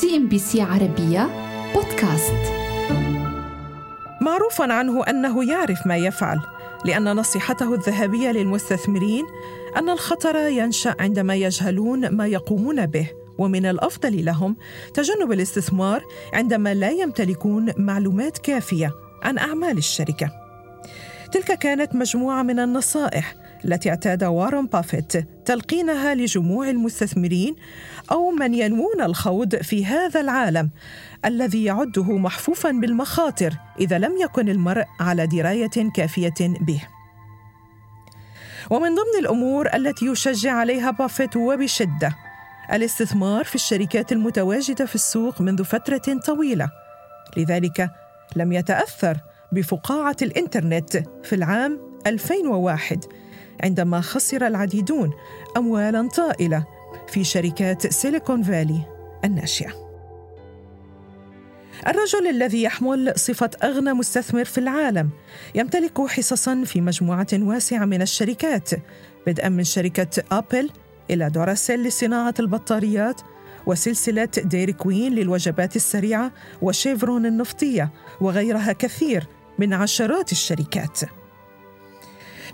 CNBC عربية بودكاست. معروف عنه أنه يعرف ما يفعل لأن نصيحته الذهبية للمستثمرين أن الخطر ينشأ عندما يجهلون ما يقومون به ومن الأفضل لهم تجنب الاستثمار عندما لا يمتلكون معلومات كافية عن أعمال الشركة. تلك كانت مجموعة من النصائح التي اعتاد وارن بافيت تلقينها لجموع المستثمرين أو من ينوون الخوض في هذا العالم الذي يعده محفوفا بالمخاطر إذا لم يكن المرء على دراية كافية به. ومن ضمن الأمور التي يشجع عليها بافيت وبشدة الاستثمار في الشركات المتواجدة في السوق منذ فترة طويلة. لذلك لم يتأثر بفقاعة الإنترنت في العام 2001 عندما خسر العديدون اموالا طائلة في شركات سيليكون فالي الناشئة. الرجل الذي يحمل صفة أغنى مستثمر في العالم يمتلك حصصا في مجموعة واسعة من الشركات بدءا من شركة أبل إلى دوراسيل لصناعة البطاريات وسلسلة ديري كوين للوجبات السريعة وشيفرون النفطية وغيرها كثير من عشرات الشركات.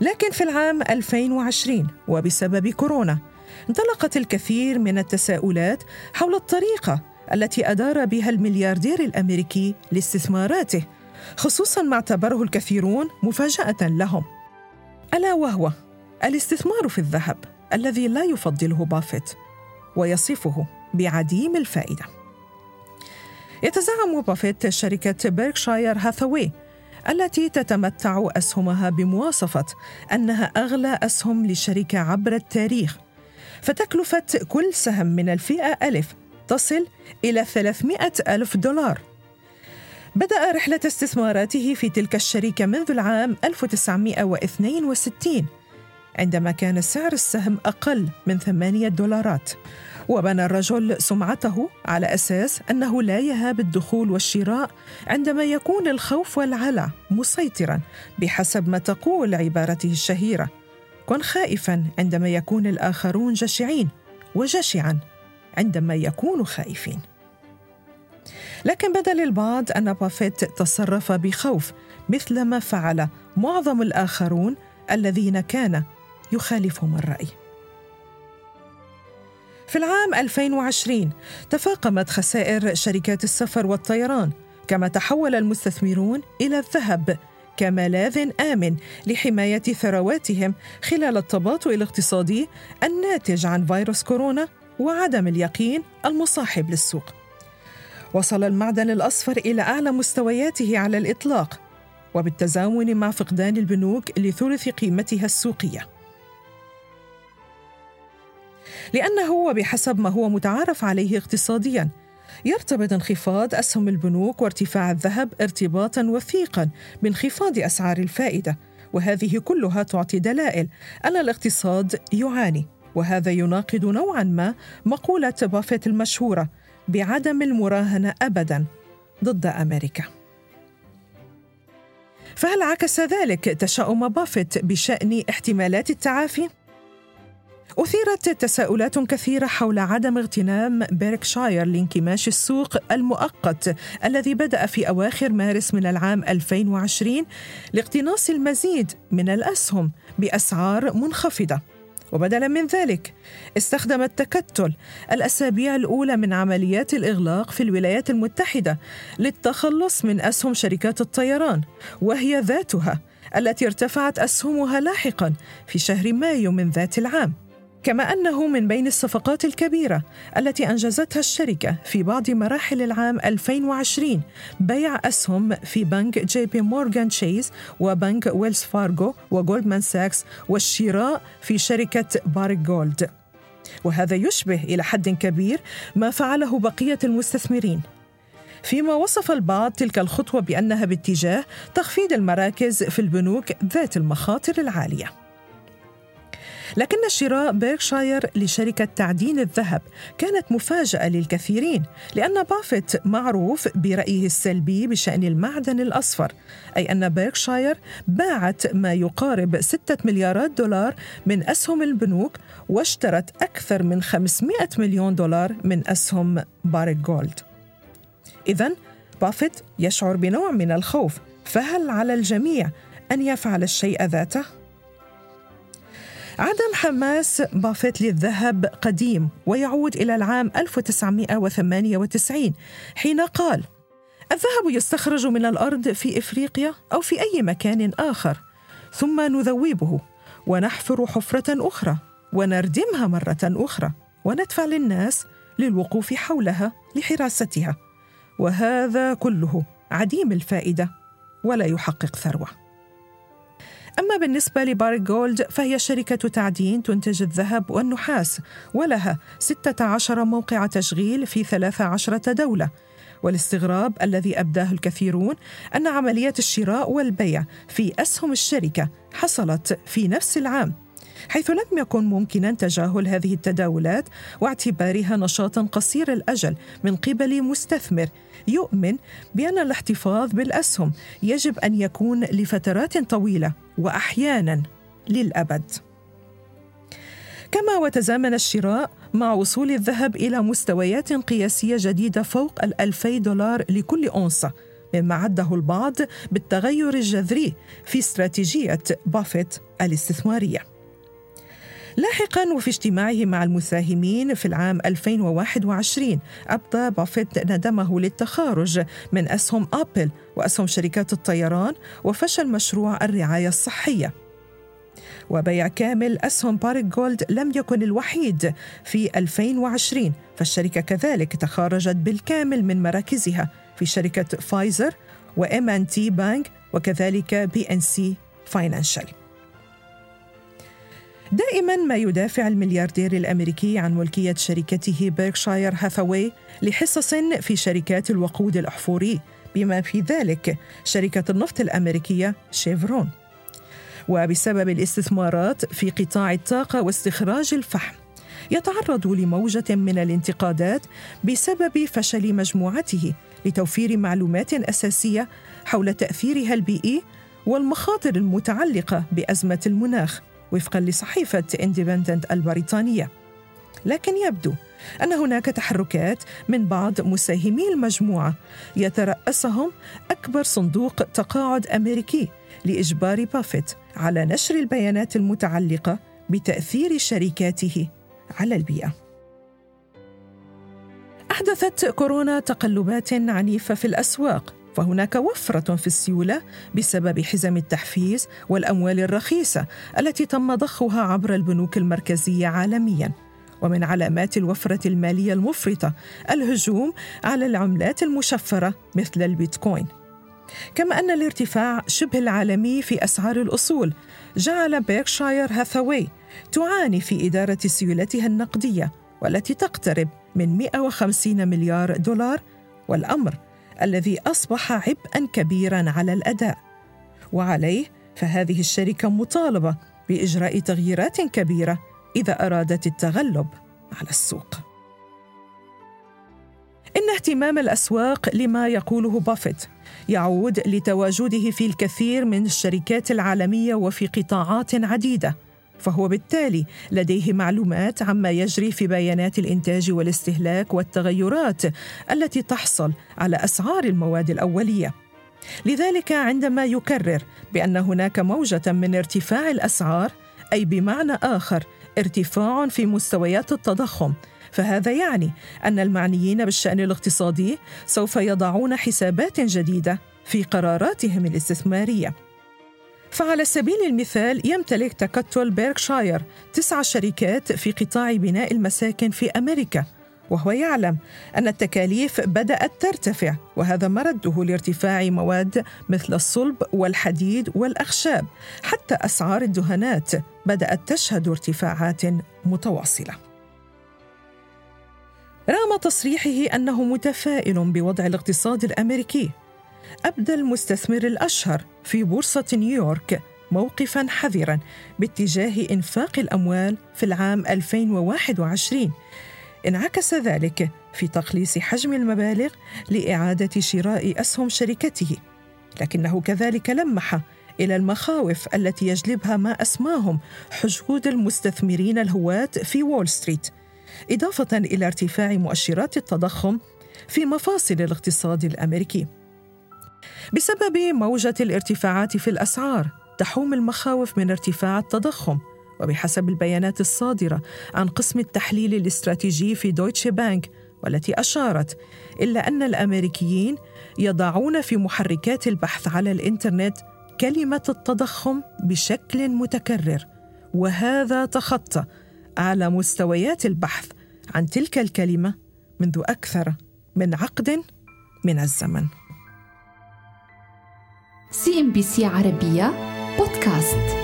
لكن في العام 2020 وبسبب كورونا انطلقت الكثير من التساؤلات حول الطريقة التي أدار بها الملياردير الأمريكي لاستثماراته خصوصا ما اعتبره الكثيرون مفاجأة لهم. ألا وهو الاستثمار في الذهب الذي لا يفضله بافيت ويصفه بعديم الفائدة. يتزعم بافيت شركة بيركشاير هاثاوي التي تتمتع أسهمها بمواصفة أنها أغلى أسهم لشركة عبر التاريخ. فتكلفة كل سهم من الفئة ألف تصل إلى 300 ألف دولار. بدأ رحلة استثماراته في تلك الشركة منذ العام 1962 عندما كان سعر السهم أقل من 8 دولارات. وبنى الرجل سمعته على أساس أنه لا يهاب الدخول والشراء عندما يكون الخوف والعلع مسيطرا بحسب ما تقول عبارته الشهيرة. كن خائفا عندما يكون الآخرون جشعين وجشعا عندما يكونوا خائفين. لكن بدا للبعض أن بافيت تصرف بخوف مثلما فعل معظم الآخرون الذين كان يخالفهم الرأي. في العام 2020 تفاقمت خسائر شركات السفر والطيران كما تحول المستثمرون إلى الذهب كملاذ آمن لحماية ثرواتهم خلال التباطؤ الاقتصادي الناتج عن فيروس كورونا وعدم اليقين المصاحب للسوق. وصل المعدن الأصفر إلى أعلى مستوياته على الإطلاق وبالتزامن مع فقدان البنوك لثلث قيمتها السوقية. لأنه وبحسب ما هو متعارف عليه اقتصادياً. يرتبط انخفاض أسهم البنوك وارتفاع الذهب ارتباطاً وثيقاً بانخفاض أسعار الفائدة وهذه كلها تعطي دلائل أن الاقتصاد يعاني. وهذا يناقض نوعا ما مقولة بافيت المشهورة بعدم المراهنة أبدا ضد أمريكا. فهل عكس ذلك تشاؤم بافيت بشأن احتمالات التعافي؟ أثيرت تساؤلات كثيرة حول عدم اغتنام بيركشاير لانكماش السوق المؤقت الذي بدأ في أواخر مارس من العام 2020 لاقتناص المزيد من الأسهم بأسعار منخفضة. وبدلا من ذلك استخدم التكتل الأسابيع الأولى من عمليات الإغلاق في الولايات المتحدة للتخلص من أسهم شركات الطيران وهي ذاتها التي ارتفعت أسهمها لاحقا في شهر مايو من ذات العام. كما أنه من بين الصفقات الكبيرة التي أنجزتها الشركة في بعض مراحل العام 2020 بيع أسهم في بنك جي بي مورغان تشيز وبنك ويلز فارغو وجولدمان ساكس والشراء في شركة باريك جولد وهذا يشبه إلى حد كبير ما فعله بقية المستثمرين. فيما وصف البعض تلك الخطوة بأنها باتجاه تخفيض المراكز في البنوك ذات المخاطر العالية. لكن شراء بيركشاير لشركة تعدين الذهب كانت مفاجأة للكثيرين لأن بافيت معروف برأيه السلبي بشأن المعدن الأصفر أي أن بيركشاير باعت ما يقارب 6 مليارات دولار من أسهم البنوك واشترت أكثر من 500 مليون دولار من أسهم باريك جولد إذا بافيت يشعر بنوع من الخوف فهل على الجميع أن يفعل الشيء ذاته؟ عدم حماس بافيت للذهب قديم ويعود إلى العام 1998 حين قال: الذهب يستخرج من الأرض في إفريقيا أو في أي مكان آخر، ثم نذوبه ونحفر حفرة أخرى ونردمها مرة أخرى وندفع للناس للوقوف حولها لحراستها، وهذا كله عديم الفائدة ولا يحقق ثروة. أما بالنسبة لبارك جولد فهي شركة تعدين تنتج الذهب والنحاس ولها 16 موقع تشغيل في 13 دولة. والاستغراب الذي أبداه الكثيرون أن عملية الشراء والبيع في أسهم الشركة حصلت في نفس العام. حيث لم يكن ممكنا تجاهل هذه التداولات واعتبارها نشاطا قصير الأجل من قبل مستثمر. يؤمن بأن الاحتفاظ بالأسهم يجب أن يكون لفترات طويلة واحيانا للأبد. كما وتزامن الشراء مع وصول الذهب إلى مستويات قياسية جديدة فوق الألفي دولار لكل أونصة مما عده البعض بالتغير الجذري في استراتيجية بافيت الاستثمارية. لاحقا وفي اجتماعه مع المساهمين في العام 2021 أبدى بافيت ندمه للتخارج. من أسهم أبل وأسهم شركات الطيران وفشل مشروع الرعاية الصحية. وبيع كامل أسهم باريك جولد لم يكن الوحيد. في 2020 فالشركة كذلك تخارجت بالكامل من مراكزها. في شركة فايزر و M&T Bank وكذلك PNC Financial. دائما ما يدافع الملياردير الأمريكي عن ملكية شركته بيركشاير هاثاواي لحصص في شركات الوقود الأحفوري بما في ذلك شركة النفط الأمريكية شيفرون وبسبب الاستثمارات في قطاع الطاقة واستخراج الفحم يتعرض لموجة من الانتقادات بسبب فشل مجموعته لتوفير معلومات أساسية حول تأثيرها البيئي والمخاطر المتعلقة بأزمة المناخ. وفقا لصحيفة اندبندنت البريطانية لكن يبدو أن هناك تحركات من بعض مساهمي المجموعة يترأسهم أكبر صندوق تقاعد أمريكي لإجبار بافيت على نشر البيانات المتعلقة بتأثير شركاته على البيئة. أحدثت كورونا تقلبات عنيفة في الأسواق فهناك وفرة في السيولة بسبب حزم التحفيز والأموال الرخيصة التي تم ضخها عبر البنوك المركزية عالمياً. ومن علامات الوفرة المالية المفرطة الهجوم على العملات المشفرة مثل البيتكوين. كما أن الارتفاع شبه العالمي في أسعار الأصول جعل بيركشاير هاثاواي تعاني في إدارة سيولتها النقدية والتي تقترب من 150 مليار دولار والأمر الذي أصبح عبئا كبيرا على الأداء. وعليه فهذه الشركة مطالبة بإجراء تغييرات كبيرة إذا أرادت التغلب على السوق. إن اهتمام الأسواق لما يقوله بافيت يعود لتواجده في الكثير من الشركات العالمية وفي قطاعات عديدة فهو بالتالي لديه معلومات عما يجري في بيانات الإنتاج والاستهلاك والتغيرات التي تحصل على أسعار المواد الأولية. لذلك عندما يكرر بأن هناك موجة من ارتفاع الأسعار أي بمعنى آخر ارتفاع في مستويات التضخم فهذا يعني أن المعنيين بالشأن الاقتصادي سوف يضعون حسابات جديدة في قراراتهم الاستثمارية. فعلى سبيل المثال يمتلك تكتل بيركشاير تسع شركات في قطاع بناء المساكن في أمريكا. وهو يعلم أن التكاليف بدأت ترتفع وهذا مرده لارتفاع مواد مثل الصلب والحديد والأخشاب. حتى أسعار الدهانات بدأت تشهد ارتفاعات متواصلة. رغم تصريحه أنه متفائل بوضع الاقتصاد الأمريكي أبدى المستثمر الأشهر في بورصة نيويورك موقفا حذرا باتجاه إنفاق الأموال في العام 2021 انعكس ذلك في تقليص حجم المبالغ لإعادة شراء أسهم شركته. لكنه كذلك لمح إلى المخاوف التي يجلبها ما أسماهم حشود المستثمرين الهواة في وول ستريت إضافة إلى ارتفاع مؤشرات التضخم في مفاصل الاقتصاد الأمريكي. بسبب موجة الارتفاعات في الأسعار تحوم المخاوف من ارتفاع التضخم. وبحسب البيانات الصادرة عن قسم التحليل الاستراتيجي في دويتشه بانك والتي أشارت الا أن الأمريكيين يضعون في محركات البحث على الإنترنت كلمة التضخم بشكل متكرر. وهذا تخطى أعلى مستويات البحث عن تلك الكلمة منذ أكثر من عقد من الزمن. سي إم بي سي عربية بودكاست.